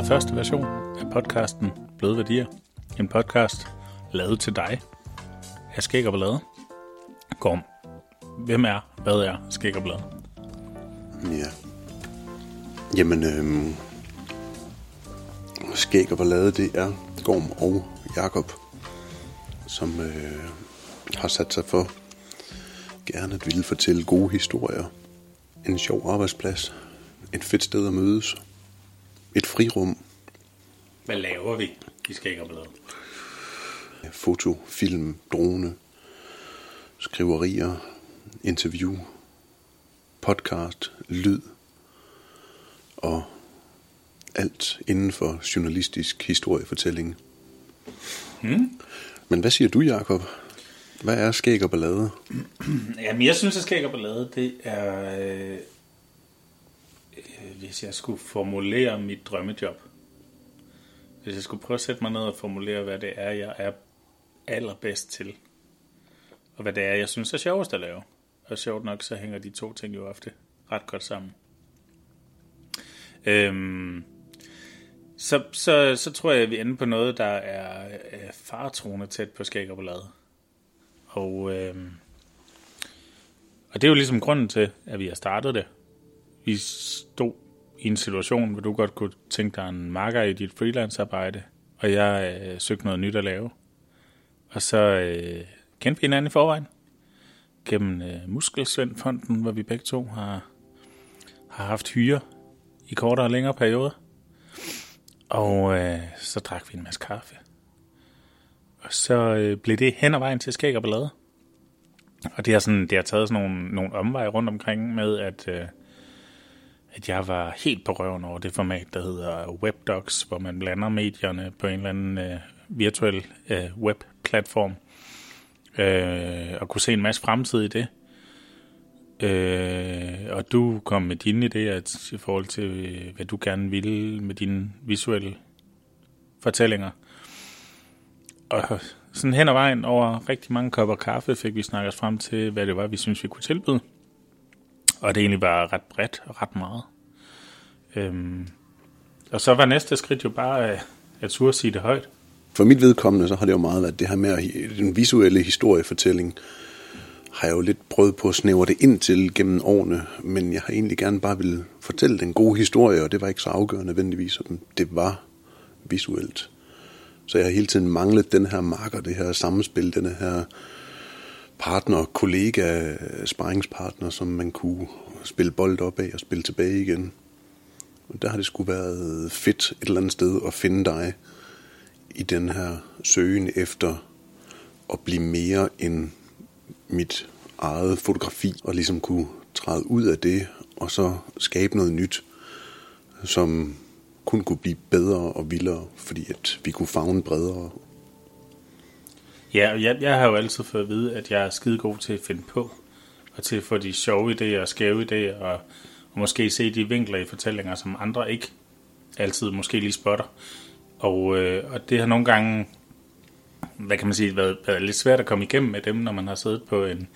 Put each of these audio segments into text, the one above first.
allerførste version af podcasten Bløde Værdier. En podcast lavet til dig af Skæg og Ballade. Gorm, hvem er, hvad er Skæg og Ballade? Ja. Jamen, øhm, Skæg og Ballade, det er Gorm og Jakob, som øh, har sat sig for gerne at ville fortælle gode historier. En sjov arbejdsplads. Et fedt sted at mødes. Et frirum. Hvad laver vi i Skæg og Ballade? Foto, film, drone, skriverier, interview, podcast, lyd og alt inden for journalistisk historiefortælling. Hmm? Men hvad siger du, Jakob? Hvad er skæg og ballade? Jamen, jeg synes, at Skæg og Ballade, det er... Øh, hvis jeg skulle formulere mit drømmejob. Hvis jeg skulle prøve at sætte mig ned og formulere, hvad det er, jeg er allerbedst til. Og hvad det er, jeg synes er sjovest at lave. Og sjovt nok, så hænger de to ting jo ofte ret godt sammen. Øhm, så, så, så tror jeg, at vi ender på noget, der er, er tæt på skæg og ballade. Og, øhm, og det er jo ligesom grunden til, at vi har startet det. Vi stod i en situation, hvor du godt kunne tænke dig en marker i dit freelance-arbejde, og jeg øh, søgte noget nyt at lave. Og så øh, kendte vi hinanden i forvejen gennem øh, Muskelsvendfonden, hvor vi begge to har, har haft hyre i kortere og længere perioder. Og øh, så drak vi en masse kaffe. Og så øh, blev det hen ad vejen til skæg og ballade. Og det har, sådan, det har taget sådan nogle, nogle omveje rundt omkring med, at, øh, at jeg var helt på røven over det format, der hedder WebDocs, hvor man blander medierne på en eller anden øh, virtuel øh, webplatform. Øh, og kunne se en masse fremtid i det. Øh, og du kom med dine idéer i forhold til, øh, hvad du gerne ville med dine visuelle fortællinger. Og sådan hen ad vejen over rigtig mange kopper kaffe fik vi snakket frem til, hvad det var, vi synes vi kunne tilbyde. Og det egentlig bare ret bredt og ret meget. Øhm, og så var næste skridt jo bare øh, at, turde sige det højt. For mit vedkommende, så har det jo meget været det her med at- den visuelle historiefortælling, har jeg jo lidt prøvet på at snævre det ind til gennem årene, men jeg har egentlig gerne bare ville fortælle den gode historie, og det var ikke så afgørende nødvendigvis, som det var visuelt. Så jeg har hele tiden manglet den her marker, det her samspil, den her partner, kollega, sparringspartner, som man kunne spille bold op af og spille tilbage igen. Og der har det sgu været fedt et eller andet sted at finde dig i den her søgen efter at blive mere end mit eget fotografi, og ligesom kunne træde ud af det, og så skabe noget nyt, som kun kunne blive bedre og vildere, fordi at vi kunne fagne bredere. Ja, og jeg, jeg har jo altid fået at vide, at jeg er skide god til at finde på, og til at få de sjove idéer og skæve idéer, og, og måske se de vinkler i fortællinger, som andre ikke altid måske lige spotter. Og, øh, og det har nogle gange, hvad kan man sige, været, været lidt svært at komme igennem med dem, når man har siddet på en,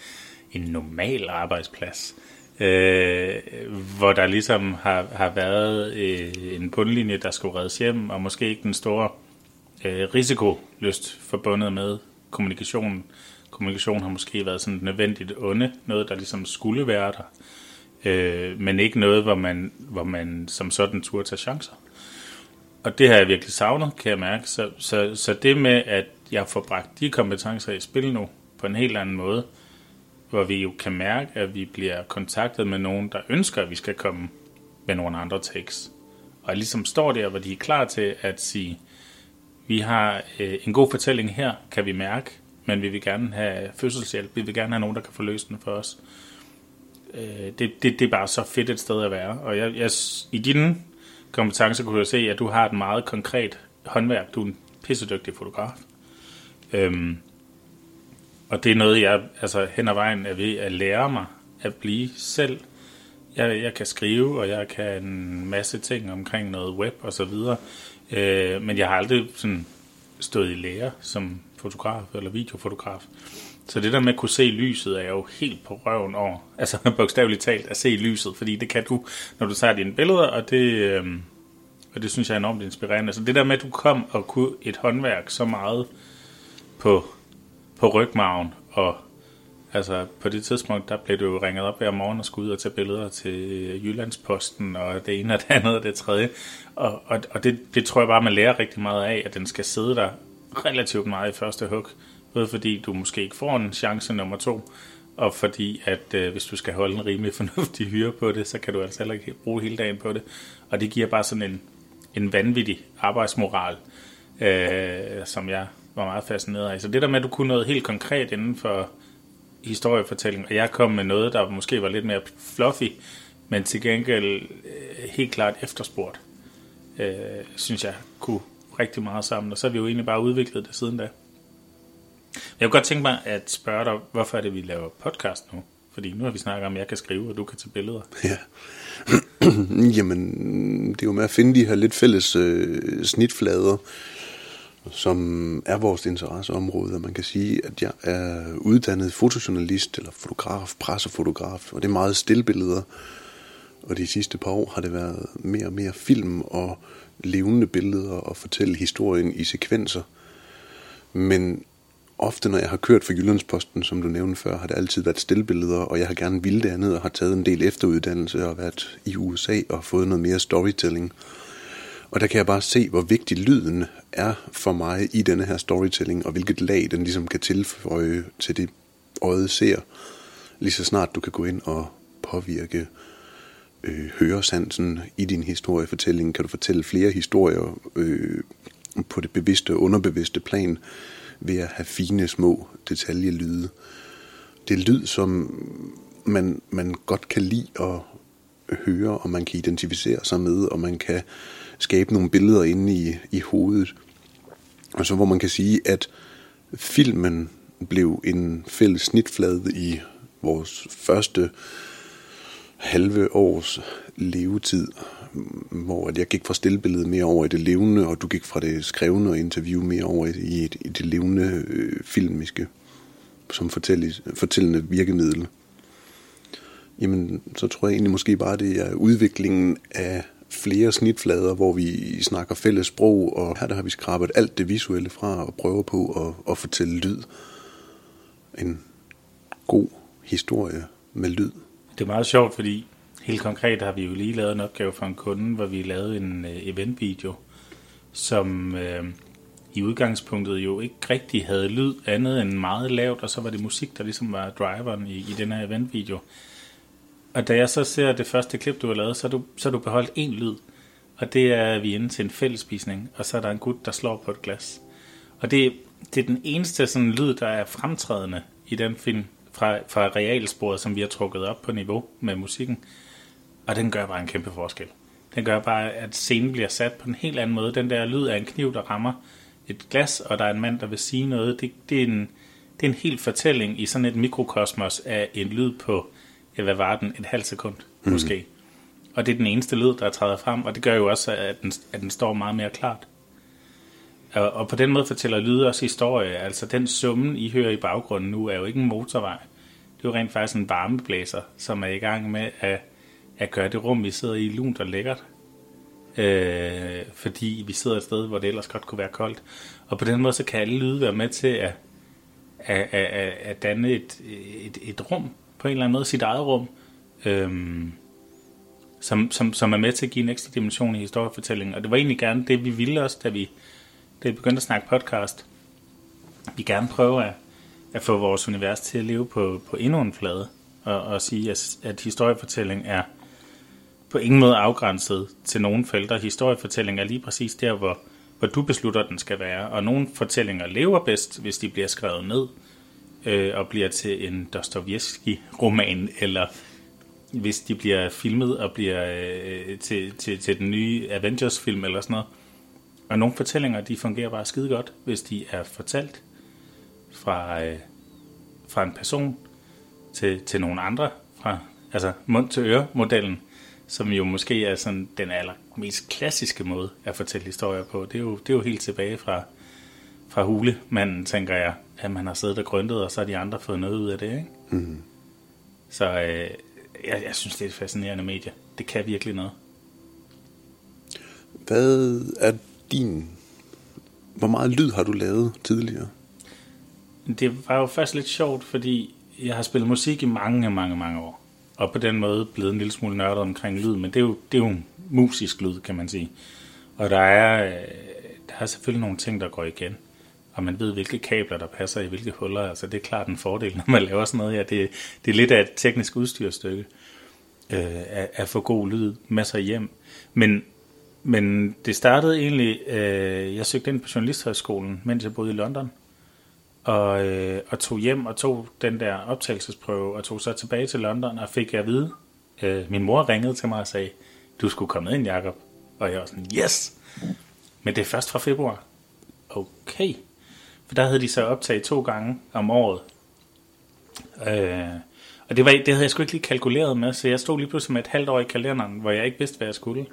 en normal arbejdsplads. Øh, hvor der ligesom har, har været øh, en bundlinje, der skulle reddes hjem, og måske ikke den store øh, risikolyst forbundet med kommunikation, Kommunikation har måske været sådan nødvendigt onde, noget der ligesom skulle være der, øh, men ikke noget, hvor man, hvor man som sådan turde tage chancer. Og det har jeg virkelig savnet, kan jeg mærke. Så, så, så det med, at jeg får bragt de kompetencer i spil nu på en helt anden måde, hvor vi jo kan mærke, at vi bliver kontaktet med nogen, der ønsker, at vi skal komme med nogle andre takes. Og ligesom står der, hvor de er klar til at sige, vi har øh, en god fortælling her, kan vi mærke, men vi vil gerne have fødselshjælp, vi vil gerne have nogen, der kan få løst den for os. Øh, det, det, det er bare så fedt et sted at være. Og jeg, jeg, i dine kompetencer kunne jeg se, at du har et meget konkret håndværk. Du er en pissedygtig fotograf. Øhm, og det er noget, jeg altså, hen ad vejen er ved at lære mig at blive selv. Jeg, jeg kan skrive, og jeg kan en masse ting omkring noget web og så videre. Øh, men jeg har aldrig sådan stået i lære som fotograf eller videofotograf. Så det der med at kunne se lyset, er jeg jo helt på røven over. Altså bogstaveligt talt at se lyset, fordi det kan du, når du tager dine billeder, og det, øh, og det synes jeg er enormt inspirerende. Så det der med, at du kom og kunne et håndværk så meget på, på rygmagen, og altså på det tidspunkt, der blev du jo ringet op hver morgen og skulle ud og tage billeder til øh, Jyllandsposten, og det ene og det andet og det tredje. Og, og, og det, det tror jeg bare, man lærer rigtig meget af, at den skal sidde der relativt meget i første hug. Både fordi du måske ikke får en chance nummer to, og fordi at øh, hvis du skal holde en rimelig fornuftig hyre på det, så kan du altså heller ikke bruge hele dagen på det. Og det giver bare sådan en, en vanvittig arbejdsmoral, øh, som jeg var meget fascineret af. Så det der med, at du kunne noget helt konkret inden for historiefortælling, og jeg kom med noget, der måske var lidt mere fluffy, men til gengæld øh, helt klart efterspurgt, øh, synes jeg kunne rigtig meget sammen, og så har vi jo egentlig bare udviklet det siden da. Jeg kunne godt tænke mig at spørge dig, hvorfor er det, vi laver podcast nu? Fordi nu har vi snakket om, at jeg kan skrive, og du kan tage billeder. Ja. Jamen, det er jo med at finde de her lidt fælles øh, snitflader, som er vores interesseområde. Man kan sige, at jeg er uddannet fotojournalist, eller fotograf, pressefotograf, og det er meget stillbilleder. Og de sidste par år har det været mere og mere film og levende billeder og fortælle historien i sekvenser. Men ofte, når jeg har kørt for Jyllandsposten, som du nævnte før, har det altid været stillbilleder, og jeg har gerne ville det andet og har taget en del efteruddannelse og været i USA og fået noget mere storytelling. Og der kan jeg bare se, hvor vigtig lyden er for mig i denne her storytelling, og hvilket lag den ligesom kan tilføje til det øjet ser, lige så snart du kan gå ind og påvirke øh, høresansen i din historiefortælling, kan du fortælle flere historier øh, på det bevidste og underbevidste plan, ved at have fine små detaljelyde. Det er lyd, som man, man godt kan lide at høre, og man kan identificere sig med, og man kan skabe nogle billeder inde i, i hovedet. Og så hvor man kan sige, at filmen blev en fælles snitflade i vores første halve års levetid, hvor jeg gik fra stillbilledet mere over i det levende, og du gik fra det skrevne og interview mere over i, i det levende øh, filmiske, som fortællende virkemiddel. Jamen, så tror jeg egentlig måske bare, det er udviklingen af flere snitflader, hvor vi snakker fælles sprog, og her der har vi skrabet alt det visuelle fra og prøver på at, at fortælle lyd. En god historie med lyd. Det er meget sjovt, fordi helt konkret har vi jo lige lavet en opgave for en kunde, hvor vi lavede en øh, eventvideo, som øh, i udgangspunktet jo ikke rigtig havde lyd andet end meget lavt, og så var det musik, der ligesom var driveren i, i den her eventvideo. Og da jeg så ser det første klip, du har lavet, så har du, så har du beholdt én lyd, og det er, vi inde til en fællespisning, og så er der en gut, der slår på et glas. Og det, det er den eneste sådan lyd, der er fremtrædende i den film, fra, fra realsporet, som vi har trukket op på niveau med musikken. Og den gør bare en kæmpe forskel. Den gør bare, at scenen bliver sat på en helt anden måde. Den der lyd af en kniv, der rammer et glas, og der er en mand, der vil sige noget. Det, det, er, en, det er en hel fortælling i sådan et mikrokosmos af en lyd på, ja, hvad var den, et halvt sekund mm. måske. Og det er den eneste lyd, der træder frem, og det gør jo også, at den, at den står meget mere klart. Og, og på den måde fortæller lyde også historie. Altså den summen, I hører i baggrunden nu, er jo ikke en motorvej. Det er jo rent faktisk en varmeblæser, som er i gang med at, at gøre det rum, vi sidder i, lunt og lækkert. Øh, fordi vi sidder et sted, hvor det ellers godt kunne være koldt. Og på den måde, så kan alle lyde være med til at, at, at, at danne et, et, et rum, på en eller anden måde, sit eget rum, øhm, som, som, som er med til at give en ekstra dimension i historiefortællingen. Og det var egentlig gerne det, vi ville også, da vi da vi begyndte at snakke podcast, vi gerne prøve at, at få vores univers til at leve på, på endnu en flade, og, og sige, at, at historiefortælling er på ingen måde afgrænset til nogle felter. Historiefortælling er lige præcis der, hvor, hvor du beslutter, den skal være. Og nogle fortællinger lever bedst, hvis de bliver skrevet ned øh, og bliver til en Dostoyevsky-roman, eller hvis de bliver filmet og bliver øh, til, til, til den nye Avengers-film eller sådan noget. Og nogle fortællinger, de fungerer bare skide godt, hvis de er fortalt fra, øh, fra en person til, til nogle andre, fra altså mund til øre modellen, som jo måske er sådan den allermest klassiske måde at fortælle historier på. Det er jo, det er jo helt tilbage fra, fra hulemanden, tænker jeg, at man har siddet og grøntet, og så har de andre fået noget ud af det, ikke? Mm. Så øh, jeg, jeg synes, det er et fascinerende medie. Det kan virkelig noget. Hvad er din... Hvor meget lyd har du lavet tidligere? Det var jo først lidt sjovt, fordi jeg har spillet musik i mange, mange, mange år. Og på den måde blevet en lille smule nørdet omkring lyd, men det er jo, det er jo musisk lyd, kan man sige. Og der er, øh, der er selvfølgelig nogle ting, der går igen. Og man ved, hvilke kabler, der passer i hvilke huller. Altså, det er klart en fordel, når man laver sådan noget her. Det, det er lidt af et teknisk udstyrstykke øh, at, at få god lyd med sig hjem. Men, men det startede egentlig, øh, jeg søgte ind på Journalisthøjskolen, mens jeg boede i London. Og, øh, og tog hjem og tog den der optagelsesprøve, og tog så tilbage til London, og fik jeg at vide, øh, min mor ringede til mig og sagde, du skulle komme ind, Jacob. Og jeg var sådan, yes! Men det er først fra februar. Okay. For der havde de så optaget to gange om året. Øh, og det, var, det havde jeg sgu ikke lige kalkuleret med, så jeg stod lige pludselig med et halvt år i kalenderen, hvor jeg ikke vidste, hvad jeg skulle.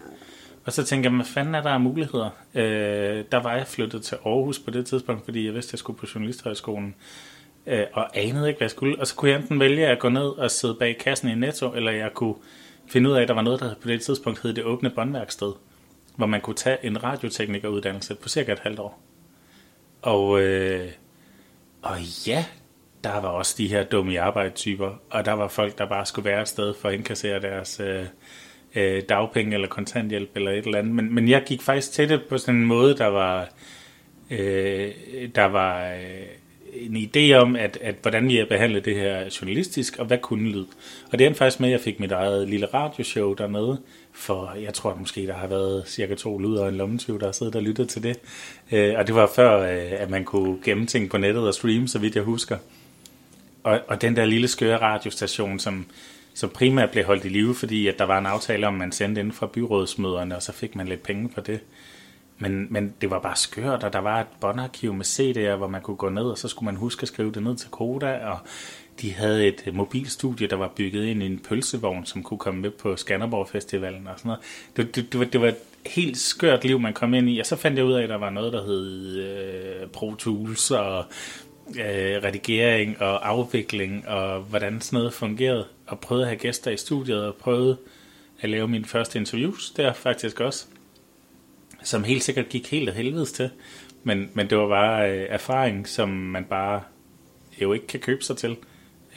Og så tænkte jeg, hvad fanden er der af muligheder? Øh, der var jeg flyttet til Aarhus på det tidspunkt, fordi jeg vidste, at jeg skulle på Journalisthøjskolen. Øh, og anede ikke, hvad jeg skulle. Og så kunne jeg enten vælge at gå ned og sidde bag kassen i Netto, eller jeg kunne finde ud af, at der var noget, der på det tidspunkt hed det åbne båndværksted, hvor man kunne tage en radioteknikeruddannelse på cirka et halvt år. Og, øh, og ja, der var også de her dumme arbejdstyper, og der var folk, der bare skulle være et sted for at indkassere deres øh, øh, dagpenge eller kontanthjælp eller et eller andet. Men, men jeg gik faktisk til det på sådan en måde, der var, øh, der var øh, en idé om, at, at hvordan vi har behandlet det her journalistisk, og hvad kunne lyd. Og det endte faktisk med, at jeg fik mit eget lille radioshow dernede, for jeg tror at måske, der har været cirka to lyder og en lommetyv, der har siddet og lyttet til det. Øh, og det var før, øh, at man kunne gemme ting på nettet og streame, så vidt jeg husker. Og, og den der lille skøre radiostation, som, som primært blev holdt i live, fordi at der var en aftale om, at man sendte inden fra byrådsmøderne, og så fik man lidt penge for det. Men, men det var bare skørt, og der var et båndarkiv med CD'er, hvor man kunne gå ned, og så skulle man huske at skrive det ned til Koda, og de havde et øh, mobilstudie, der var bygget ind i en pølsevogn, som kunne komme med på Skanderborg Festivalen og sådan noget. Det, det, det, var, det var et helt skørt liv, man kom ind i, og så fandt jeg ud af, at der var noget, der hed øh, Pro Tools og øh, redigering og afvikling, og hvordan sådan noget fungerede, og prøvede at have gæster i studiet, og prøvede at lave mine første interviews der faktisk også, som helt sikkert gik helt af helvedes til, men, men det var bare øh, erfaring, som man bare jo ikke kan købe sig til,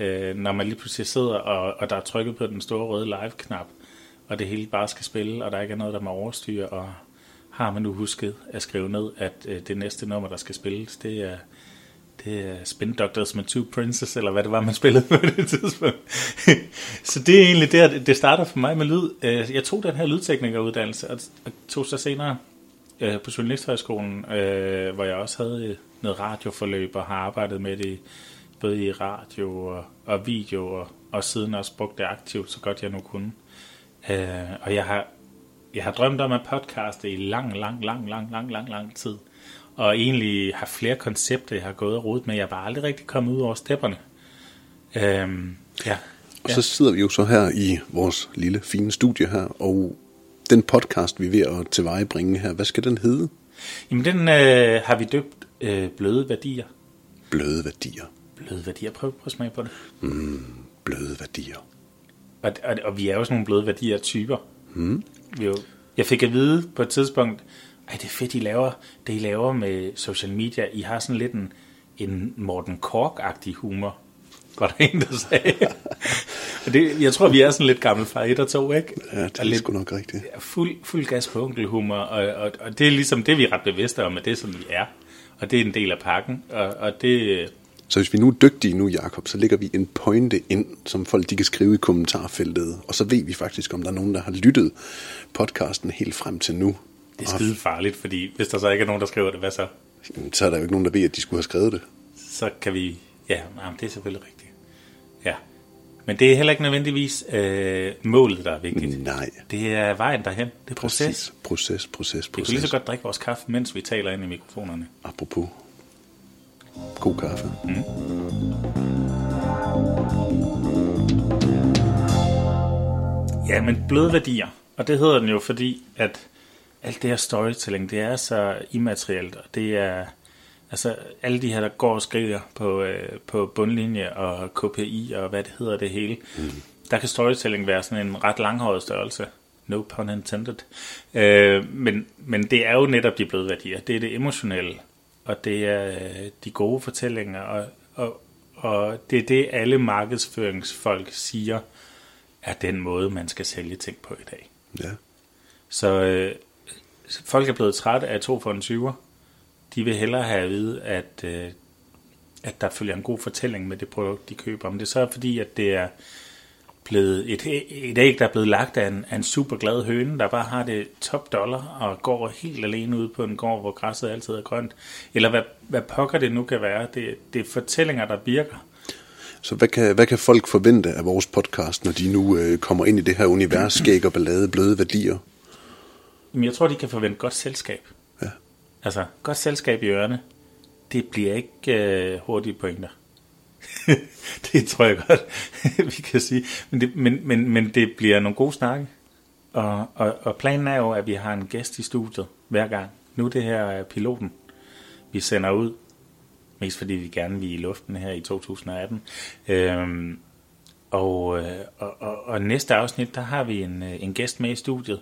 øh, når man lige pludselig sidder, og, og der er trykket på den store røde live-knap, og det hele bare skal spille, og der ikke er noget, der må overstyre, og har man nu husket at skrive ned, at øh, det næste nummer, der skal spilles, det er det er Spin Doctors med Two Princes, eller hvad det var, man spillede på det tidspunkt. så det er egentlig der, det starter for mig med lyd. Øh, jeg tog den her lydteknikeruddannelse, og tog så senere øh, på Journalisthøjskolen, øh, hvor jeg også havde øh, noget radioforløb, og har arbejdet med det både i radio og, og video, og, og siden også brugt det aktivt, så godt jeg nu kunne. Øh, og jeg har, jeg har drømt om at podcaste i lang, lang, lang, lang, lang, lang, lang tid og egentlig har flere koncepter, jeg har gået og rodet med. Jeg er bare aldrig rigtig kommet ud over stepperne. Øhm, ja. Og så sidder vi jo så her i vores lille fine studie her, og den podcast, vi er ved at tilvejebringe her, hvad skal den hedde? Jamen, den øh, har vi døbt øh, Bløde Værdier. Bløde Værdier. Bløde Værdier. Prøv, prøv at smage på det. Mm, bløde Værdier. Og, og, og vi er jo sådan nogle bløde værdier-typer. Mm. Vi jo, jeg fik at vide på et tidspunkt, ej, det er fedt, I laver, det I laver med social media. I har sådan lidt en, en Morten Kork-agtig humor. Var der en, der sagde. det, jeg tror, vi er sådan lidt gammel fra et og to, ikke? Ja, det er lidt, sgu nok rigtigt. Fuld, fuld gas på onkelhumor, og, og, og det er ligesom det, vi er ret bevidste om, at det er sådan, vi er. Og det er en del af pakken, og, og det... Så hvis vi nu er dygtige nu, Jakob, så lægger vi en pointe ind, som folk de kan skrive i kommentarfeltet, og så ved vi faktisk, om der er nogen, der har lyttet podcasten helt frem til nu. Det er skide farligt, fordi hvis der så ikke er nogen, der skriver det, hvad så? Så er der jo ikke nogen, der ved, at de skulle have skrevet det. Så kan vi... Ja, jamen, det er selvfølgelig rigtigt. Ja. Men det er heller ikke nødvendigvis øh, målet, der er vigtigt. Nej. Det er vejen derhen. Det er proces. Præcis. Proces, proces, proces. Vi kan lige så godt drikke vores kaffe, mens vi taler ind i mikrofonerne. Apropos. God kaffe. Mm. Ja, men bløde værdier. Og det hedder den jo, fordi at alt det her storytelling, det er så immaterielt, og det er, altså alle de her, der går og skriver på, øh, på bundlinje og KPI og hvad det hedder det hele, mm. der kan storytelling være sådan en ret langhåret størrelse. No pun intended. Øh, men, men det er jo netop de bløde værdier. Det er det emotionelle, og det er øh, de gode fortællinger, og, og, og det er det, alle markedsføringsfolk siger, er den måde, man skal sælge ting på i dag. Ja. Så øh, folk er blevet trætte af to for en 20'er. De vil hellere have at vide, at, øh, at der følger en god fortælling med det produkt, de køber. Om det så er fordi, at det er blevet et, et æg, der er blevet lagt af en, af en super glad høne, der bare har det top dollar og går helt alene ud på en gård, hvor græsset altid er grønt. Eller hvad, hvad pokker det nu kan være. Det, det er fortællinger, der virker. Så hvad kan, hvad kan folk forvente af vores podcast, når de nu øh, kommer ind i det her univers, skæg og ballade, bløde værdier? Jamen, jeg tror, de kan forvente godt selskab. Altså, godt selskab i ørerne. Det bliver ikke øh, hurtige pointer. det tror jeg godt, vi kan sige. Men det, men, men, men det bliver nogle gode snakke. Og, og, og planen er jo, at vi har en gæst i studiet hver gang. Nu det her er piloten, vi sender ud. Mest fordi vi gerne vil i luften her i 2018. Øhm, og, øh, og, og, og næste afsnit, der har vi en, øh, en gæst med i studiet.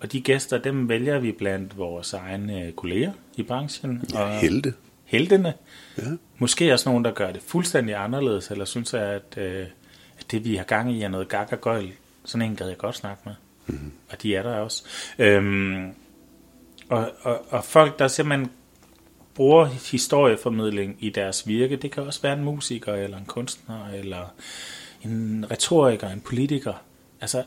Og de gæster, dem vælger vi blandt vores egne kolleger i branchen. Ja, og helte. Heltene. Ja. Måske også nogen, der gør det fuldstændig anderledes, eller synes, at, øh, at det, vi har gang i, er noget gak og gøjl. Sådan en gad jeg godt snakke med. Mm-hmm. Og de er der også. Øhm, og, og, og folk, der simpelthen bruger historieformidling i deres virke, det kan også være en musiker, eller en kunstner, eller en retoriker, en politiker. Altså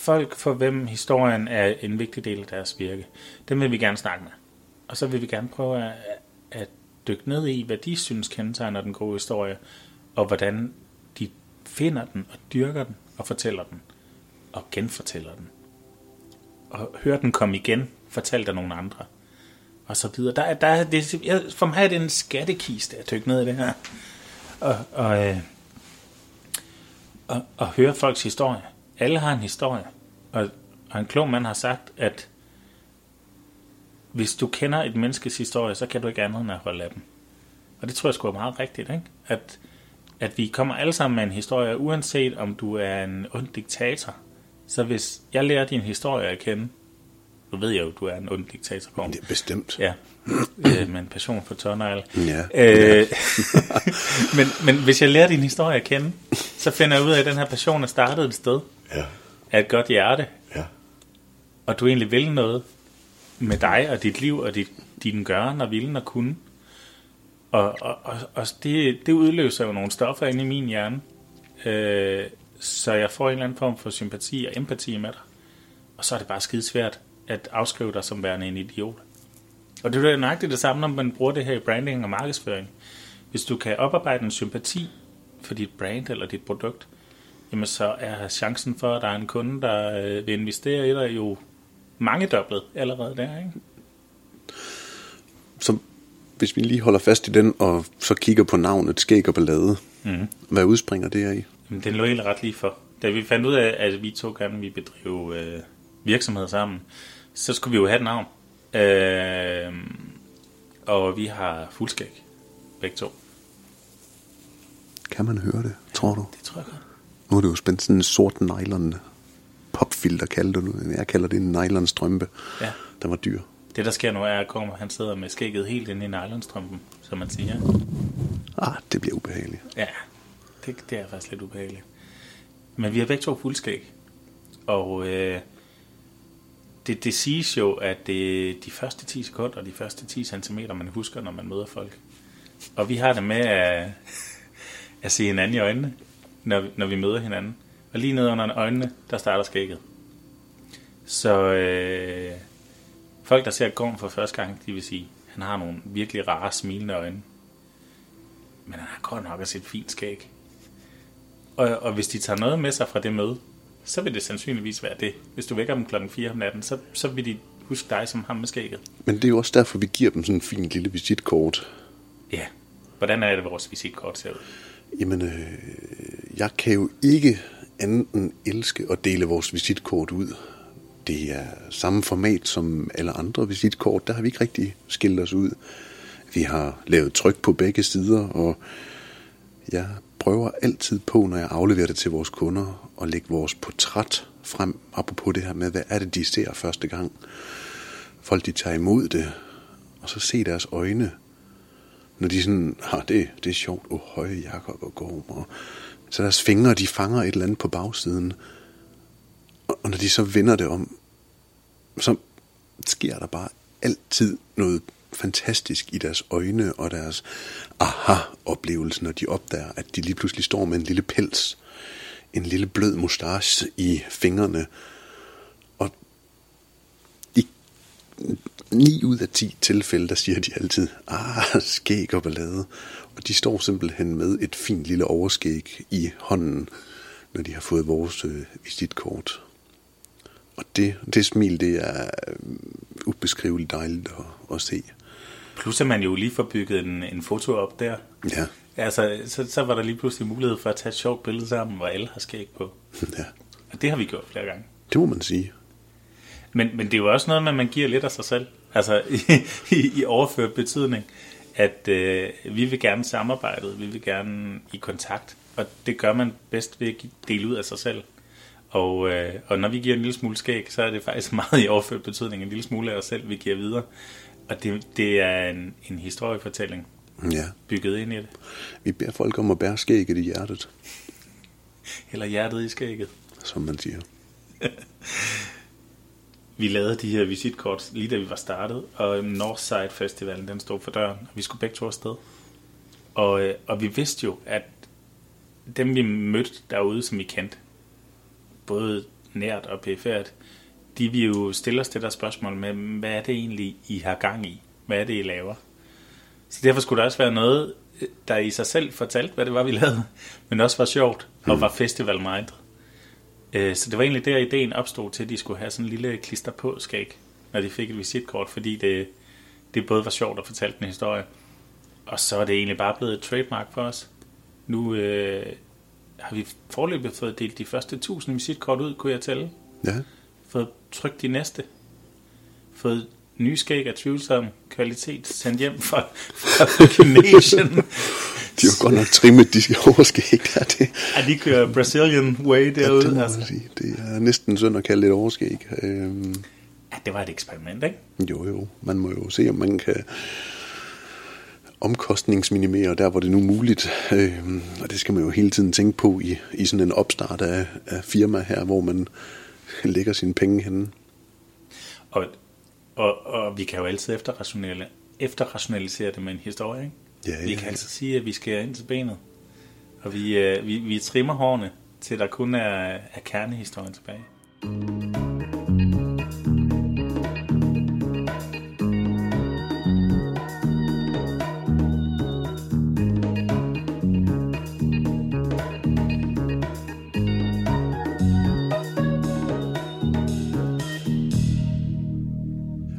folk, for hvem historien er en vigtig del af deres virke, dem vil vi gerne snakke med. Og så vil vi gerne prøve at, at dykke ned i, hvad de synes kendetegner den gode historie, og hvordan de finder den, og dyrker den, og fortæller den, og genfortæller den. Og hører den komme igen, fortalt af nogle andre, og så videre. Der, der, det, jeg, for mig er det en skattekiste at dykke ned i det her. Og, og, øh, og, og høre folks historie. Alle har en historie. Og, og en klog mand har sagt, at hvis du kender et menneskes historie, så kan du ikke andet end at holde af dem. Og det tror jeg sgu er meget rigtigt, ikke? At, at vi kommer alle sammen med en historie, uanset om du er en ond diktator. Så hvis jeg lærer din historie at kende, nu ved jeg jo, du er en ond diktator, Gorm. Det er bestemt. Ja, øh, med en passion for tårnegle. Ja. Øh, men, men hvis jeg lærer din historie at kende, så finder jeg ud af, at den her passion er startet et sted Ja. af et godt hjerte, Ja. og du egentlig vil noget med dig og dit liv og dit, din gøren og vilden og kunne. Og, og, og, og det, det udløser jo nogle stoffer inde i min hjerne, øh, så jeg får en eller anden form for sympati og empati med dig. Og så er det bare skide svært at afskrive dig som værende en idiot. Og det er jo nøjagtigt det samme, når man bruger det her i branding og markedsføring. Hvis du kan oparbejde en sympati for dit brand eller dit produkt, jamen så er chancen for, at der er en kunde, der øh, vil investere i dig, jo mange dobblet allerede der, ikke? Så hvis vi lige holder fast i den, og så kigger på navnet Skæg og Ballade, mm. hvad udspringer det af i? Jamen, den lå egentlig ret lige for. Da vi fandt ud af, at vi to gerne ville bedrive øh, virksomhed sammen, så skulle vi jo have et navn. Øh, og vi har fuldskæg, begge to. Kan man høre det, tror du? Det tror jeg godt. Nu er det jo spændt sådan en sort nylon popfilter, kalder du det. Jeg kalder det en nylon strømpe. Ja. Den var dyr. Det, der sker nu, er, at Gorm, han sidder med skægget helt inde i nylonstrømpen, som man siger. Ah, det bliver ubehageligt. Ja, det, det er faktisk lidt ubehageligt. Men vi har begge to fuldskæg. Og øh, det, det siges jo, at det de første 10 sekunder og de første 10 cm, man husker, når man møder folk. Og vi har det med at, at se hinanden i øjnene, når, vi- når vi møder hinanden. Og lige nede under øjnene, der starter skægget. Så øh, folk, der ser Gorm for første gang, de vil sige, at han har nogle virkelig rare, smilende øjne. Men han har godt nok også et fint skæg. Og, og hvis de tager noget med sig fra det møde, så vil det sandsynligvis være det. Hvis du vækker dem klokken 4 om natten, så, så vil de huske dig som ham med skægget. Men det er jo også derfor, vi giver dem sådan en fin lille visitkort. Ja. Hvordan er det, vores visitkort ser ud? Jamen, øh, jeg kan jo ikke andet end elske at dele vores visitkort ud. Det er samme format som alle andre visitkort. Der har vi ikke rigtig skilt os ud. Vi har lavet tryk på begge sider, og jeg prøver altid på, når jeg afleverer det til vores kunder, at lægge vores portræt frem, apropos det her med, hvad er det, de ser første gang. Folk, de tager imod det, og så se deres øjne, når de sådan, har det, det er sjovt, oh, høje Jakob og Gorm, og så deres fingre, de fanger et eller andet på bagsiden, og, og når de så vender det om, så sker der bare altid noget fantastisk i deres øjne og deres aha-oplevelse, når de opdager, at de lige pludselig står med en lille pels, en lille blød mustache i fingrene, og i 9 ud af 10 tilfælde, der siger de altid, ah, skæg og ballade. Og de står simpelthen med et fint lille overskæg i hånden, når de har fået vores øh, visitkort. Og det, det smil, det er øh, ubeskriveligt dejligt at, at se. Plus at man jo lige får bygget en, en foto op der. Ja, Altså, så, så var der lige pludselig mulighed for at tage et sjovt billede sammen, hvor alle har skæg på. ja, Og det har vi gjort flere gange. det må man sige. Men, men det er jo også noget med, at man giver lidt af sig selv. Altså i, i, i overført betydning, at øh, vi vil gerne samarbejde, vi vil gerne i kontakt, og det gør man bedst ved at give- dele ud af sig selv. Og, øh, og når vi giver en lille smule skæg, så er det faktisk meget i overført betydning, en lille smule af os selv, vi giver videre. Og det, det er en, en historiefortælling Ja, bygget ind i det. vi beder folk om at bære skægget i hjertet, Eller hjertet i skægget. som man siger. Vi lavede de her visitkort lige da vi var startet, og Northside Festivalen, den stod for døren, og vi skulle begge to afsted. Og, øh, og vi vidste jo, at dem vi mødte derude, som vi kendte, både nært og perifært, de vil jo stille os det der spørgsmål med, hvad er det egentlig, I har gang i? Hvad er det, I laver? Så derfor skulle der også være noget, der i sig selv fortalte, hvad det var, vi lavede, men også var sjovt og var festival-minded. Øh, Så det var egentlig der, ideen opstod til, at de skulle have sådan en lille klister på skæg, når de fik et visitkort, fordi det, det både var sjovt at fortælle en historie, og så er det egentlig bare blevet et trademark for os. Nu øh, har vi forløbet fået delt de første 1000 visitkort ud, kunne jeg tælle. Ja, Fået trykt de næste. Fået nye skæg af tvivlsom kvalitet sendt hjem fra, fra Kinesien. de har godt nok trimmet de overskæg der. Det, Ja, de kører Brazilian way ja, derude. det må altså. sige. Det er næsten synd at kalde det et overskæg. Øhm, Ja, det var et eksperiment, ikke? jo, jo. Man må jo se, om man kan omkostningsminimere der, hvor det nu er muligt. Øhm, og det skal man jo hele tiden tænke på i, i sådan en opstart af, af firma her, hvor man lægger sine penge henne. Og, og, og vi kan jo altid efterrationale, efterrationalisere det med en historie, ikke? Ja, Vi ja, kan ja. altid sige, at vi skal ind til benet. Og vi, øh, vi, vi trimmer hårene, til der kun er, er kernehistorien tilbage.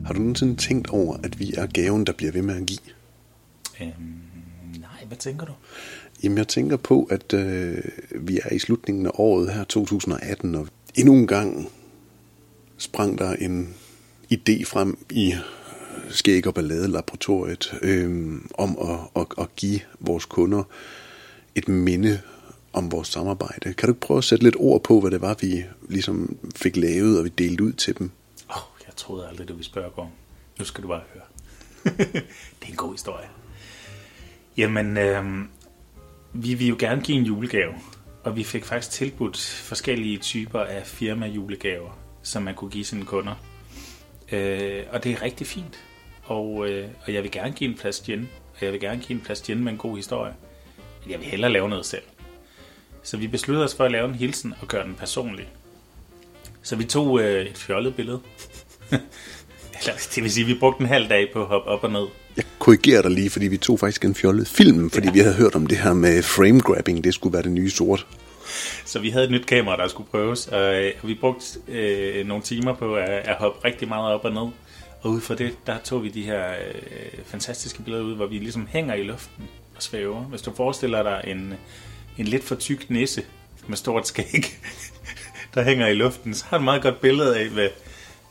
Har du nogensinde tænkt over, at vi er gaven, der bliver ved med at give? Øhm, nej, hvad tænker du? Jamen, jeg tænker på, at øh, vi er i slutningen af året her, 2018, og endnu en gang sprang der en idé frem i Skæg og Ballade Laboratoriet øh, om at, at, at give vores kunder et minde om vores samarbejde. Kan du ikke prøve at sætte lidt ord på, hvad det var, vi ligesom fik lavet, og vi delte ud til dem? Åh, oh, jeg troede aldrig, du ville spørge om. Nu skal du bare høre. det er en god historie. Jamen, øh, vi vil jo gerne give en julegave. Og vi fik faktisk tilbudt forskellige typer af firma-julegaver, som man kunne give sine kunder. Øh, og det er rigtig fint. Og, øh, og jeg vil gerne give en plads gin. Og jeg vil gerne give en plads gin med en god historie. Men jeg vil hellere lave noget selv. Så vi besluttede os for at lave en hilsen og gøre den personlig. Så vi tog øh, et fjollet billede. Eller, det vil sige, at vi brugte en halv dag på at hoppe op og ned. Jeg korrigerer dig lige, fordi vi tog faktisk en fjollet film, fordi ja. vi havde hørt om det her med frame grabbing, det skulle være det nye sort. Så vi havde et nyt kamera, der skulle prøves, og øh, vi brugte øh, nogle timer på at, at hoppe rigtig meget op og ned. Og ud fra det, der tog vi de her øh, fantastiske billeder ud, hvor vi ligesom hænger i luften og svæver. Hvis du forestiller dig en, en lidt for tyk nisse med stort skæg, der hænger i luften, så har du et meget godt billede af, hvad,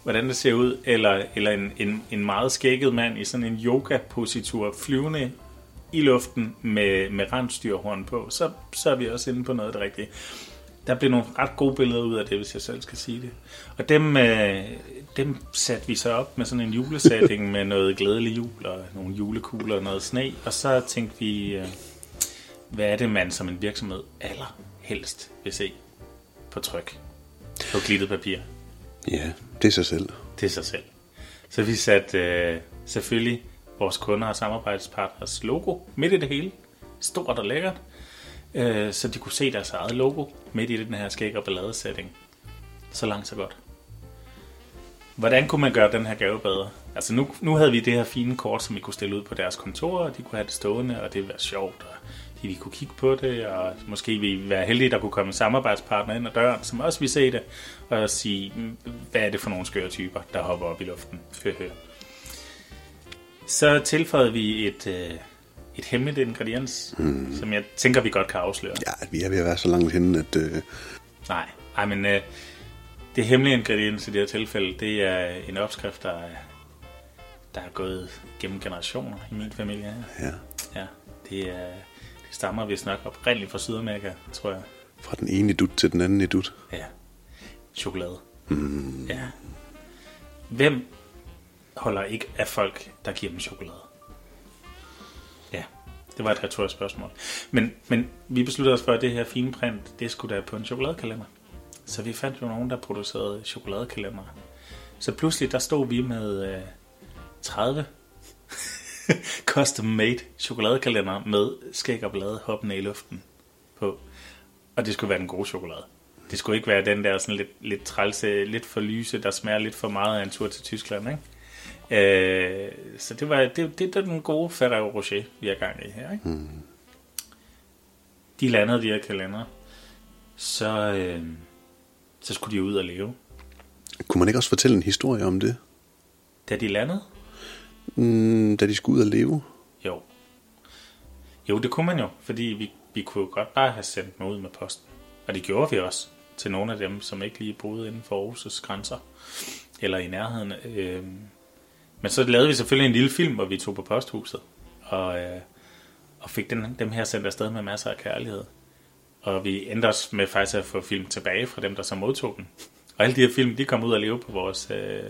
hvordan det ser ud. Eller, eller en, en, en meget skægget mand i sådan en yoga-positur, flyvende i luften med, med rensdyrhorn på, så, så er vi også inde på noget af det rigtige. der blev nogle ret gode billeder ud af det, hvis jeg selv skal sige det. Og dem, øh, dem satte vi så op med sådan en julesætning med noget glædelig jul og nogle julekugler og noget sne. Og så tænkte vi, øh, hvad er det, man som en virksomhed allerhelst vil se på tryk på glittet papir? Ja, det er sig selv. Det er sig selv. Så vi satte øh, selvfølgelig vores kunder og samarbejdspartners logo midt i det hele. Stort og lækkert. Øh, så de kunne se deres eget logo midt i den her skæg og balladesætning. Så langt, så godt. Hvordan kunne man gøre den her gave bedre? Altså nu, nu havde vi det her fine kort, som vi kunne stille ud på deres kontor, og de kunne have det stående, og det ville være sjovt, og de ville kunne kigge på det, og måske ville være heldige, der kunne komme en samarbejdspartner ind ad døren, som også ville se det, og sige, hvad er det for nogle skøre typer, der hopper op i luften. Så tilføjede vi et, øh, et hemmeligt ingrediens, mm. som jeg tænker, vi godt kan afsløre. Ja, vi er ved at være så langt henne, at... Øh... Nej, nej, men øh, det hemmelige ingrediens i det her tilfælde, det er en opskrift, der er, der er gået gennem generationer i min familie. Ja. Ja, det, er, stammer vist nok oprindeligt fra Sydamerika, tror jeg. Fra den ene dut til den anden dut. Ja. Chokolade. Mm. Ja. Hvem holder ikke af folk, der giver dem chokolade? Ja, det var et retorisk spørgsmål. Men, men vi besluttede os for, at det her fine print, det skulle da på en chokoladekalender. Så vi fandt jo nogen, der producerede chokoladekalender. Så pludselig der stod vi med øh, 30 custom made chokoladekalender med skæg og blade hoppende i luften på. Og det skulle være den gode chokolade. Det skulle ikke være den der sådan lidt, lidt trælse, lidt for lyse, der smager lidt for meget af en tur til Tyskland, ikke? Øh, så det var det, det er den gode Ferrero Rocher, vi har gang i her. Ikke? Mm. De landede de her kalender. Så, øh, så skulle de ud og leve. Kunne man ikke også fortælle en historie om det? Da de landede? Mm, da de skulle ud og leve? Jo. Jo, det kunne man jo, fordi vi, vi kunne godt bare have sendt dem ud med posten. Og det gjorde vi også til nogle af dem, som ikke lige boede inden for Aarhus' grænser. Eller i nærheden. Øh, men så lavede vi selvfølgelig en lille film, hvor vi tog på posthuset. Og, øh, og fik den, dem her sendt afsted med masser af kærlighed. Og vi endte også med faktisk at få film tilbage fra dem, der så modtog den. Og alle de her film, de kom ud og leve på vores, øh,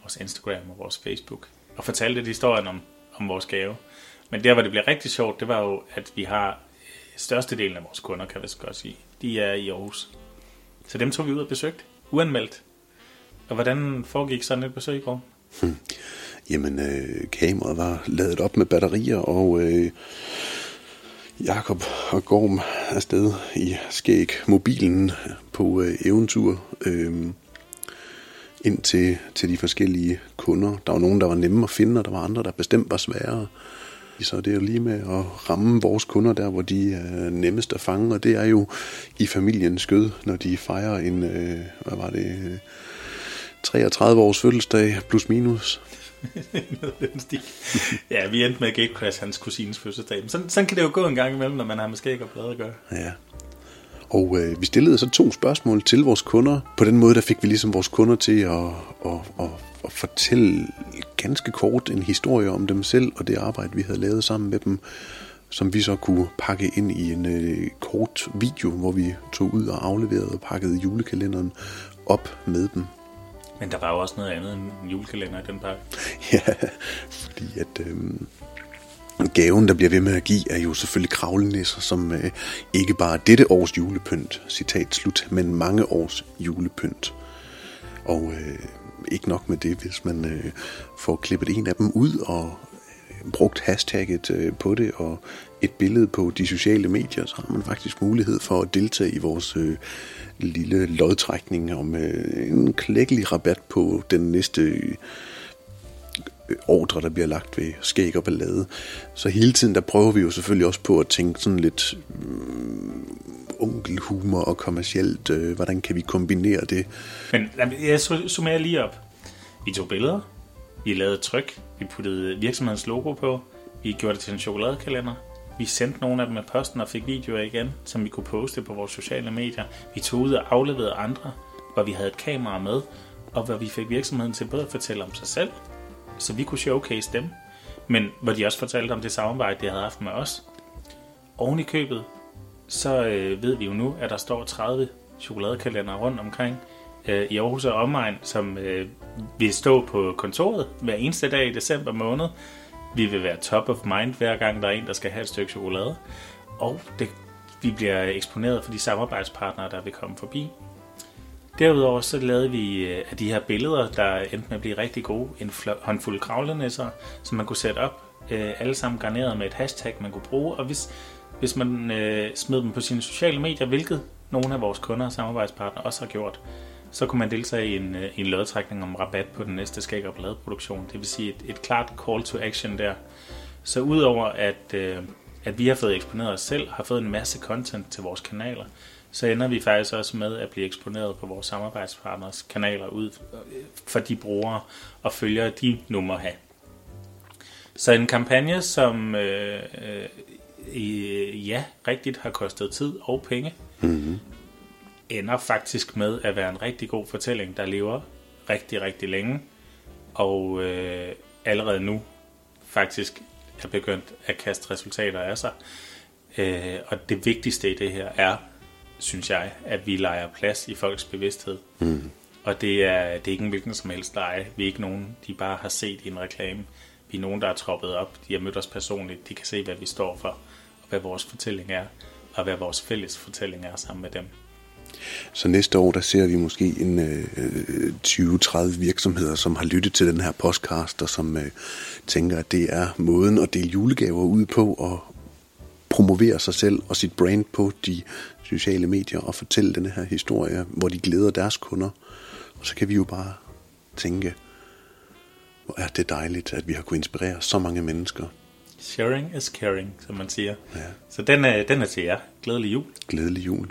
vores Instagram og vores Facebook. Og fortalte lidt historien om, om vores gave. Men der, hvor det blev rigtig sjovt, det var jo, at vi har størstedelen af vores kunder, kan vi så godt sige, de er i Aarhus. Så dem tog vi ud og besøgte, uanmeldt. Og hvordan foregik sådan et besøg i går? Hmm. Jamen, øh, kameraet var ladet op med batterier, og øh, Jakob og Gorm afsted i skæg mobilen på øh, eventyr øh, ind til, til de forskellige kunder. Der var nogen, der var nemme at finde, og der var andre, der bestemt var sværere. Så det er jo lige med at ramme vores kunder der, hvor de er nemmest at fange, og det er jo i familiens skød, når de fejrer en, øh, hvad var det, 33 års fødselsdag plus minus. ja, vi endte med at gatecrash hans kusines fødselsdag. Men sådan, sådan kan det jo gå en gang imellem, når man har med skæg og blade at gøre. Ja. Og øh, vi stillede så to spørgsmål til vores kunder. På den måde der fik vi ligesom vores kunder til at, at, at, at fortælle ganske kort en historie om dem selv og det arbejde, vi havde lavet sammen med dem, som vi så kunne pakke ind i en øh, kort video, hvor vi tog ud og afleverede og pakkede julekalenderen op med dem. Men der var jo også noget andet end en julekalender i den pakke. Ja, fordi at øh, gaven, der bliver ved med at give, er jo selvfølgelig kravlenisser, som øh, ikke bare dette års julepynt, citat slut, men mange års julepynt. Og øh, ikke nok med det, hvis man øh, får klippet en af dem ud og øh, brugt hashtagget øh, på det og et billede på de sociale medier, så har man faktisk mulighed for at deltage i vores øh, lille lodtrækning om øh, en klækkelig rabat på den næste øh, Øh, ordre, der bliver lagt ved skæg og ballade. Så hele tiden, der prøver vi jo selvfølgelig også på at tænke sådan lidt øh, onkelhumor og kommercielt, øh, hvordan kan vi kombinere det? Men jeg summerer lige op. Vi tog billeder, vi lavede tryk, vi puttede virksomhedens logo på, vi gjorde det til en chokoladekalender, vi sendte nogle af dem med posten og fik videoer igen, som vi kunne poste på vores sociale medier. Vi tog ud og afleverede andre, hvor vi havde et kamera med, og hvor vi fik virksomheden til både at fortælle om sig selv, så vi kunne showcase dem, men hvor de også fortalte om det samarbejde, de havde haft med os. Oven i købet, så øh, ved vi jo nu, at der står 30 chokoladekalender rundt omkring øh, i Aarhus og omegn, som øh, vil stå på kontoret hver eneste dag i december måned. Vi vil være top of mind hver gang der er en, der skal have et stykke chokolade. Og det, vi bliver eksponeret for de samarbejdspartnere, der vil komme forbi. Derudover så lavede vi øh, af de her billeder, der endte med at blive rigtig gode, en håndfuld kravlenisser, som man kunne sætte op, øh, alle sammen garneret med et hashtag, man kunne bruge. Og hvis, hvis man øh, smed dem på sine sociale medier, hvilket nogle af vores kunder og samarbejdspartnere også har gjort, så kunne man deltage i en, øh, i en lodtrækning om rabat på den næste skæg og bladproduktion. Det vil sige et, et klart call to action der. Så udover at, øh, at vi har fået eksponeret os selv, har fået en masse content til vores kanaler, så ender vi faktisk også med at blive eksponeret på vores samarbejdspartners kanaler ud for de brugere og følgere, de nu må have. Så en kampagne, som øh, øh, ja, rigtigt har kostet tid og penge, mm-hmm. ender faktisk med at være en rigtig god fortælling, der lever rigtig, rigtig længe, og øh, allerede nu faktisk er begyndt at kaste resultater af sig. Øh, og det vigtigste i det her er, synes jeg, at vi leger plads i folks bevidsthed. Mm. Og det er, det er ikke en hvilken som helst leje. Vi er ikke nogen, de bare har set i en reklame. Vi er nogen, der er troppet op. De har mødt os personligt. De kan se, hvad vi står for, og hvad vores fortælling er, og hvad vores fælles fortælling er sammen med dem. Så næste år, der ser vi måske en øh, 20-30 virksomheder, som har lyttet til den her podcast, og som øh, tænker, at det er måden at dele julegaver ud på, og promovere sig selv og sit brand på de sociale medier, og fortælle denne her historie, hvor de glæder deres kunder. Og så kan vi jo bare tænke, hvor er det dejligt, at vi har kunnet inspirere så mange mennesker. Sharing is caring, som man siger. Ja. Så den er, den er til jer. Glædelig jul. Glædelig jul.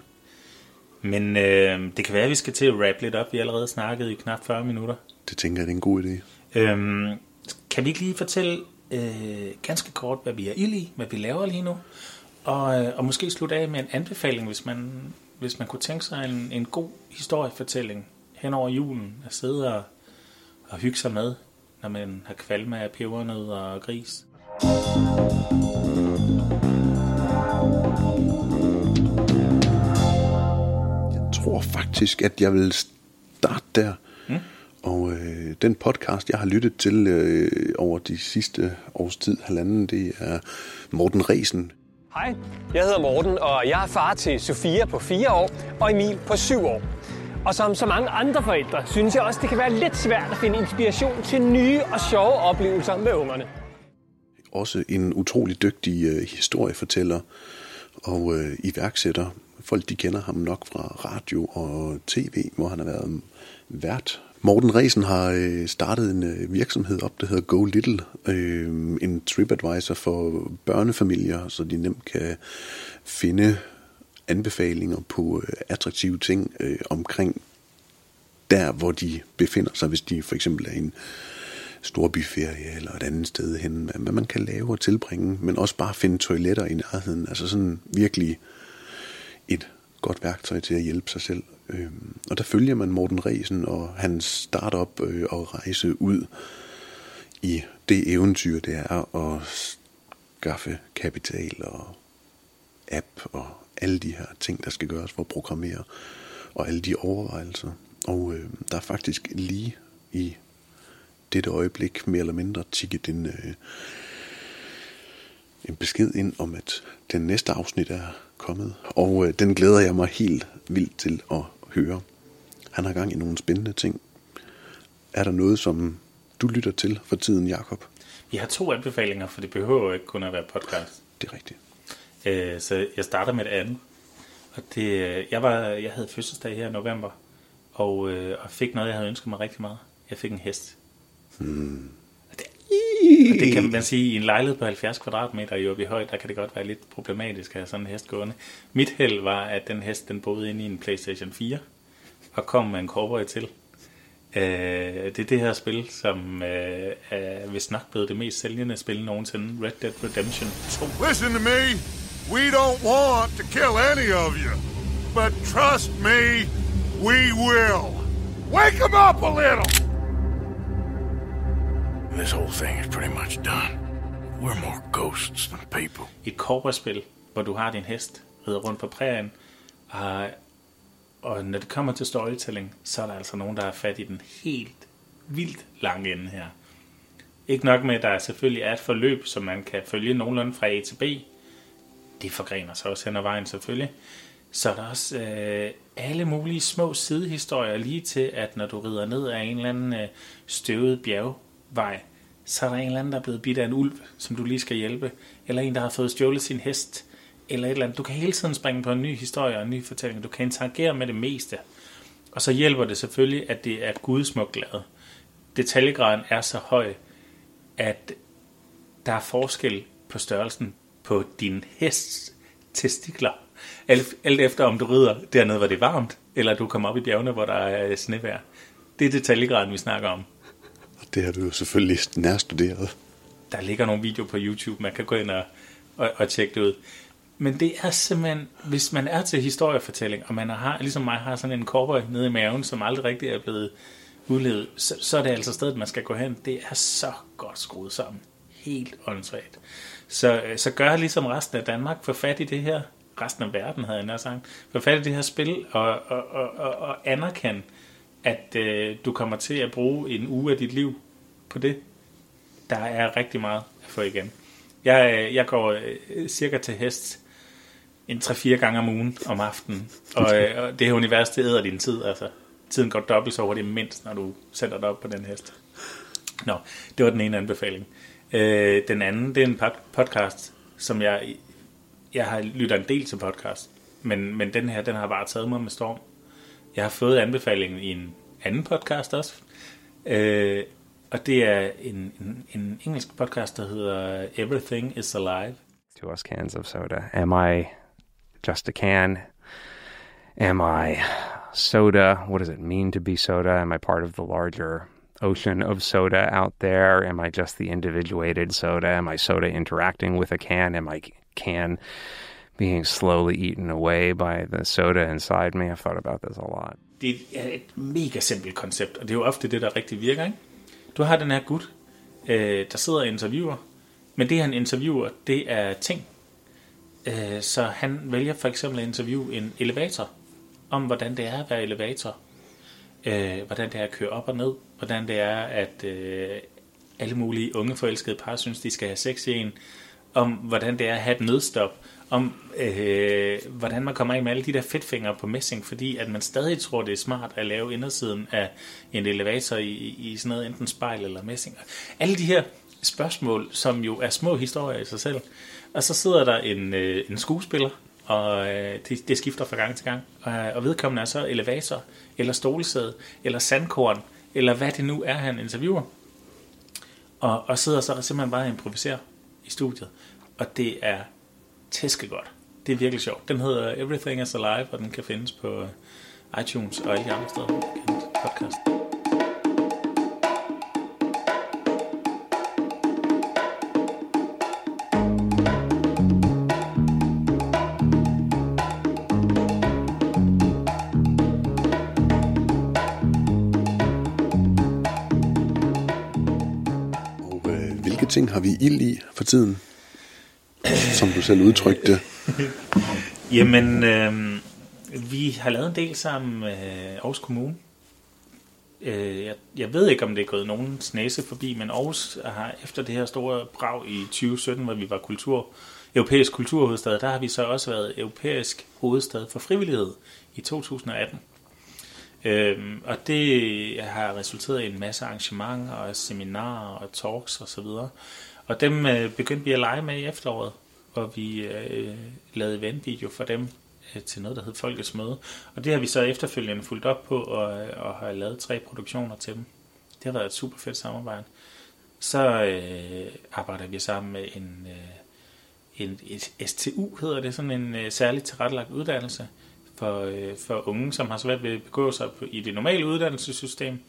Men øh, det kan være, at vi skal til at wrap lidt op. Vi har allerede snakket i knap 40 minutter. Det tænker jeg, det er en god idé. Øhm, kan vi ikke lige fortælle øh, ganske kort, hvad vi er i, hvad vi laver lige nu? Og, øh, og måske slutte af med en anbefaling, hvis man, hvis man kunne tænke sig en, en god historiefortælling hen over julen, at sidde og, og hygge sig med, når man har kvalme af pebernød og gris. tror faktisk, at jeg vil starte der. Mm. Og øh, den podcast, jeg har lyttet til øh, over de sidste års tid, halvanden, det er Morten Resen. Hej, jeg hedder Morten, og jeg er far til Sofia på 4 år og Emil på 7 år. Og som så mange andre forældre, synes jeg også, det kan være lidt svært at finde inspiration til nye og sjove oplevelser med ungerne. Også en utrolig dygtig øh, historiefortæller og øh, iværksætter folk de kender ham nok fra radio og tv, hvor han har været vært. Morten Resen har øh, startet en øh, virksomhed op, der hedder Go Little, øh, en TripAdvisor for børnefamilier, så de nemt kan finde anbefalinger på øh, attraktive ting øh, omkring der, hvor de befinder sig, hvis de for eksempel er i en storbyferie eller et andet sted hen, hvad man kan lave og tilbringe, men også bare finde toiletter i nærheden, altså sådan virkelig et godt værktøj til at hjælpe sig selv. Øh, og der følger man Morten Resen og hans startup øh, og rejse ud i det eventyr, det er at skaffe kapital og app og alle de her ting, der skal gøres for at programmere, og alle de overvejelser. Og øh, der er faktisk lige i dette øjeblik mere eller mindre tikket en, øh, en besked ind om, at den næste afsnit er kommet, og øh, den glæder jeg mig helt vildt til at høre. Han har gang i nogle spændende ting. Er der noget, som du lytter til for tiden, Jakob? Vi har to anbefalinger, for det behøver ikke kun at være podcast. Det er rigtigt. Øh, så jeg starter med et andet. Og det, øh, jeg, var, jeg havde fødselsdag her i november, og, øh, og fik noget, jeg havde ønsket mig rigtig meget. Jeg fik en hest. Hmm. Og det kan man sige, i en lejlighed på 70 kvadratmeter i Åby Høj, der kan det godt være lidt problematisk at have sådan en hest gående. Mit held var, at den hest den boede inde i en Playstation 4, og kom med en cowboy til. Uh, det er det her spil, som uh, er vist nok blevet det mest sælgende spil nogensinde, Red Dead Redemption 2. Listen to me, we don't want to kill any of you, but trust me, we will. Wake them up a little! This whole thing is pretty much done. We're more ghosts than people. Et cowboyspil, hvor du har din hest, rider rundt på prærien. Og, og når det kommer til storytelling, så er der altså nogen, der har fat i den helt vildt lange ende her. Ikke nok med, at der selvfølgelig er et forløb, som man kan følge nogenlunde fra A til B. Det forgrener sig også hen ad vejen selvfølgelig. Så er der også øh, alle mulige små sidehistorier lige til, at når du rider ned af en eller anden øh, støvet vej, så er der en eller anden, der er blevet bidt af en ulv, som du lige skal hjælpe. Eller en, der har fået stjålet sin hest. Eller et eller andet. Du kan hele tiden springe på en ny historie og en ny fortælling. Du kan interagere med det meste. Og så hjælper det selvfølgelig, at det er gudsmukt lavet. Detaljegraden er så høj, at der er forskel på størrelsen på din hests testikler. Alt, alt efter om du rider dernede, hvor det er varmt, eller du kommer op i bjergene, hvor der er snevejr. Det er detaljegraden, vi snakker om. Det har du jo selvfølgelig nærstuderet. Der ligger nogle videoer på YouTube, man kan gå ind og, og, og tjekke det ud. Men det er simpelthen, hvis man er til historiefortælling, og man har, ligesom mig har sådan en cowboy nede i maven, som aldrig rigtig er blevet udlevet, så, så er det altså stedet, man skal gå hen. Det er så godt skruet sammen. Helt åndssvagt. Så, så gør ligesom resten af Danmark, for fat i det her, resten af verden havde jeg nær sagt, for fat i det her spil, og, og, og, og, og anerkende, at øh, du kommer til at bruge en uge af dit liv på det. Der er rigtig meget at få igen. Jeg, øh, jeg går øh, cirka til hest en 3-4 gange om ugen om aftenen, og, øh, og det her univers, det æder din tid, altså. Tiden går dobbelt så hurtigt mindst, når du sætter dig op på den hest. Nå, det var den ene anbefaling. Øh, den anden, det er en podcast, som jeg, jeg har lyttet en del til podcast, men, men den her, den har bare taget mig med storm. Jeg har fået anbefalingen i en anden podcast også, øh, og det er en, en, en engelsk podcast, der hedder Everything is Alive. To us cans of soda. Am I just a can? Am I soda? What does it mean to be soda? Am I part of the larger ocean of soda out there? Am I just the individuated soda? Am I soda interacting with a can? Am I can being slowly eaten away by the soda inside me? I've thought about this a lot. Det er et mega simpelt koncept, og det er jo ofte det, der rigtig virker. Ikke? Du har den her gut, øh, der sidder og interviewer, men det han interviewer, det er ting. Øh, så han vælger for eksempel at interviewe en elevator, om hvordan det er at være elevator, øh, hvordan det er at køre op og ned, hvordan det er, at øh, alle mulige unge forelskede par synes, de skal have sex i en, om hvordan det er at have et nødstop, om øh, hvordan man kommer af med alle de der fedtfingre på messing, fordi at man stadig tror, det er smart at lave indersiden af en elevator i, i sådan noget, enten spejl eller messing. Alle de her spørgsmål, som jo er små historier i sig selv. Og så sidder der en, øh, en skuespiller, og øh, det, det skifter fra gang til gang. Og, øh, og vedkommende er så elevator, eller stolsæde, eller sandkorn, eller hvad det nu er, han interviewer. Og, og sidder så simpelthen bare og improviserer i studiet. Og det er tæskegodt. Det er virkelig sjovt. Den hedder Everything is Alive, og den kan findes på øh, iTunes og alle de andre steder. hvor Og podcast. hvilke ting har vi ild i for tiden? Som du selv udtrykte. Jamen, øh, vi har lavet en del sammen med Aarhus Kommune. Øh, jeg, jeg ved ikke, om det er gået nogen snæse forbi, men Aarhus har efter det her store brag i 2017, hvor vi var kultur, europæisk kulturhovedstad, der har vi så også været europæisk hovedstad for frivillighed i 2018. Øhm, og det har resulteret i en masse arrangementer og seminarer og talks osv. Og, og dem øh, begyndte vi at lege med i efteråret, hvor vi øh, lavede eventvideo for dem øh, til noget, der hed Folkets Møde. Og det har vi så efterfølgende fulgt op på og, øh, og har lavet tre produktioner til dem. Det har været et super fedt samarbejde. Så øh, arbejder vi sammen med en, øh, en et STU, hedder det, sådan en øh, særligt tilrettelagt uddannelse for, øh, for unge, som har svært ved at begå sig på, i det normale uddannelsessystem.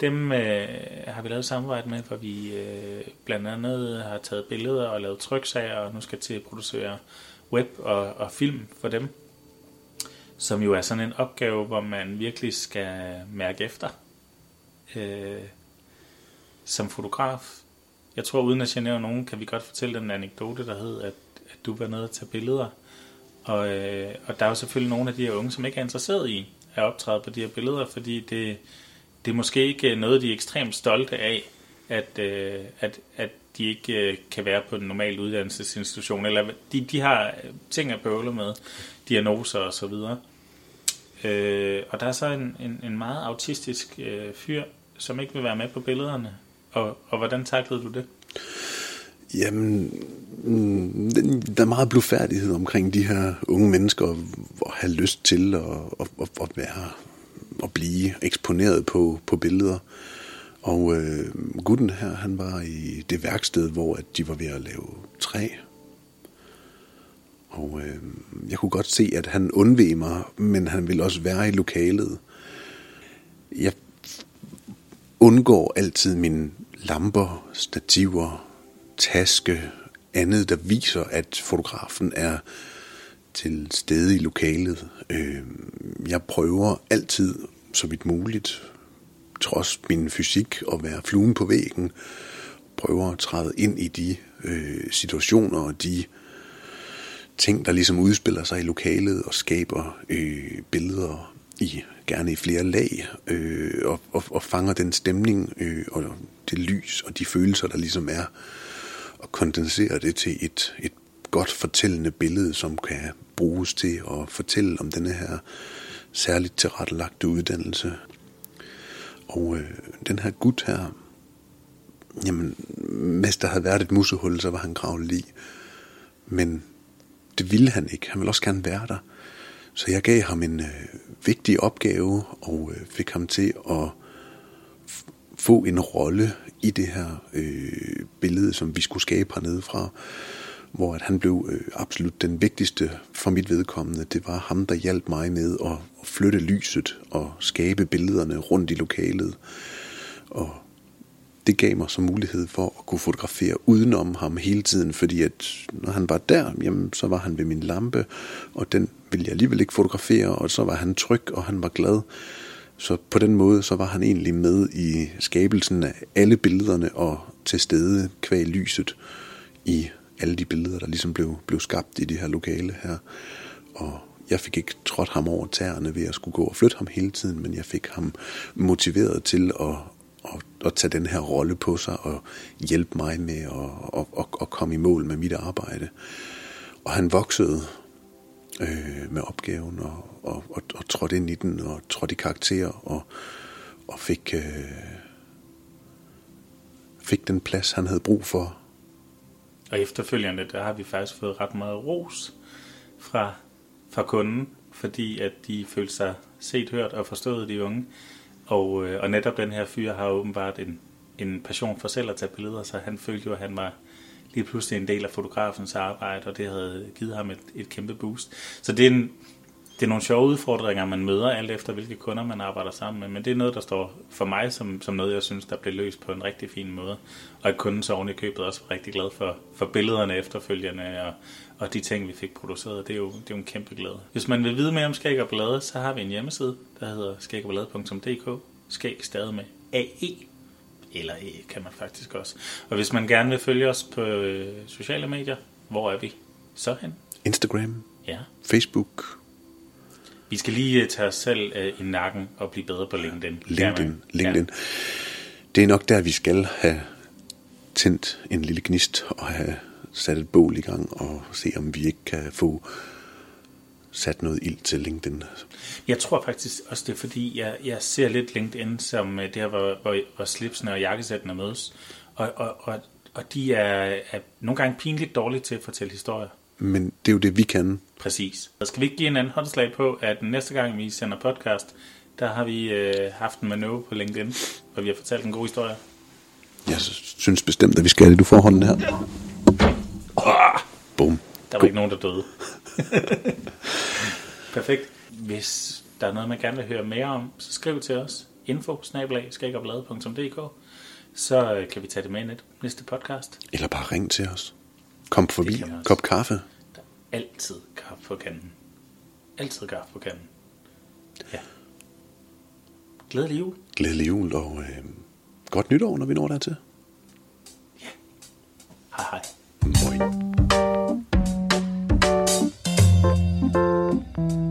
Dem øh, har vi lavet samarbejde med, hvor vi øh, blandt andet har taget billeder og lavet tryksager, og nu skal til at producere web og, og film for dem. Som jo er sådan en opgave, hvor man virkelig skal mærke efter øh, som fotograf. Jeg tror, uden at genere nogen, kan vi godt fortælle den anekdote, der hed, at, at du var nede og tage billeder, Og, øh, og der er jo selvfølgelig nogle af de her unge, som ikke er interesseret i at optræde på de her billeder, fordi det, det er måske ikke øh, noget, de er ekstremt stolte af, at, øh, at, at de ikke øh, kan være på en normal uddannelsesinstitution, eller de, de har øh, ting at bøvle med, diagnoser og så videre. Øh, og der er så en, en, en meget autistisk øh, fyr, som ikke vil være med på billederne. Og, og hvordan taklede du det? Jamen, mm, der er meget blufærdighed omkring de her unge mennesker, og have lyst til at, at, at, at være at blive eksponeret på, på billeder. Og øh, gutten her, han var i det værksted, hvor at de var ved at lave træ. Og øh, jeg kunne godt se, at han undveg mig, men han ville også være i lokalet. Jeg undgår altid mine lamper, stativer, taske, andet, der viser, at fotografen er til stede i lokalet. Øh, jeg prøver altid, så vidt muligt, trods min fysik, at være fluen på væggen. Prøver at træde ind i de øh, situationer og de ting, der ligesom udspiller sig i lokalet og skaber øh, billeder i gerne i flere lag øh, og, og, og fanger den stemning øh, og det lys og de følelser, der ligesom er og kondenserer det til et, et godt fortællende billede, som kan bruges til at fortælle om denne her særligt tilrettelagte uddannelse. Og øh, den her gut her, jamen, hvis der havde været et musehul, så var han gravet i. Men det ville han ikke. Han ville også gerne være der. Så jeg gav ham en øh, vigtig opgave og øh, fik ham til at få en rolle i det her øh, billede, som vi skulle skabe hernede fra hvor at han blev øh, absolut den vigtigste for mit vedkommende. Det var ham, der hjalp mig med at, at flytte lyset og skabe billederne rundt i lokalet. Og det gav mig så mulighed for at kunne fotografere udenom ham hele tiden, fordi at når han var der, jamen, så var han ved min lampe, og den ville jeg alligevel ikke fotografere, og så var han tryg, og han var glad. Så på den måde, så var han egentlig med i skabelsen af alle billederne og til stede kvæg lyset i alle de billeder, der ligesom blev, blev skabt i det her lokale her. Og jeg fik ikke trådt ham over tæerne ved at skulle gå og flytte ham hele tiden, men jeg fik ham motiveret til at, at, at tage den her rolle på sig og hjælpe mig med at, at, at, at komme i mål med mit arbejde. Og han voksede øh, med opgaven og, og, og, og trådte ind i den og trådte i karakter og, og fik, øh, fik den plads, han havde brug for og efterfølgende, der har vi faktisk fået ret meget ros fra, fra kunden, fordi at de følte sig set, hørt og forstået, de unge. Og, øh, og netop den her fyr har åbenbart en, en passion for selv at tage billeder, så han følte jo, at han var lige pludselig en del af fotografens arbejde, og det havde givet ham et, et kæmpe boost. Så det er en, det er nogle sjove udfordringer, man møder, alt efter hvilke kunder man arbejder sammen med, men det er noget, der står for mig som, som noget, jeg synes, der blev løst på en rigtig fin måde. Og at kunden så oven i købet også var rigtig glad for, for billederne efterfølgende, og, og de ting, vi fik produceret, det er, jo, det er jo en kæmpe glæde. Hvis man vil vide mere om Skæg og Blade, så har vi en hjemmeside, der hedder skægogballade.dk. Skæg stadig med AE, eller E kan man faktisk også. Og hvis man gerne vil følge os på øh, sociale medier, hvor er vi så hen? Instagram, Ja, Facebook, Vi skal lige øh, tage os selv øh, i nakken og blive bedre på LinkedIn. LinkedIn. LinkedIn. Det er nok der, vi skal have tændt en lille gnist og have sat et bål i gang og se, om vi ikke kan få sat noget ild til LinkedIn. Jeg tror faktisk også, det er fordi, jeg, jeg ser lidt LinkedIn som øh, det her, hvor, hvor, hvor slipsene og jakkesættene mødes. Og, og, og, og de er, er nogle gange pinligt dårlige til at fortælle historier. Men det er jo det, vi kan. Præcis. Så skal vi ikke give en anden håndslag på, at næste gang vi sender podcast, der har vi øh, haft en manøvre på LinkedIn, hvor vi har fortalt en god historie. Jeg synes bestemt, at vi skal det. Du får hånden her. Bum. Der var ikke nogen, der døde. Perfekt. Hvis der er noget, man gerne vil høre mere om, så skriv til os. info så øh, kan vi tage det med i næste podcast. Eller bare ring til os. Kom forbi. Kop kaffe. Der er altid kaffe på kanden. Altid kaffe på kanden. Ja. Glædelig jul. Glædelig jul, og øh, godt nytår, når vi når dertil. Ja. Hej hej. Moin. thank you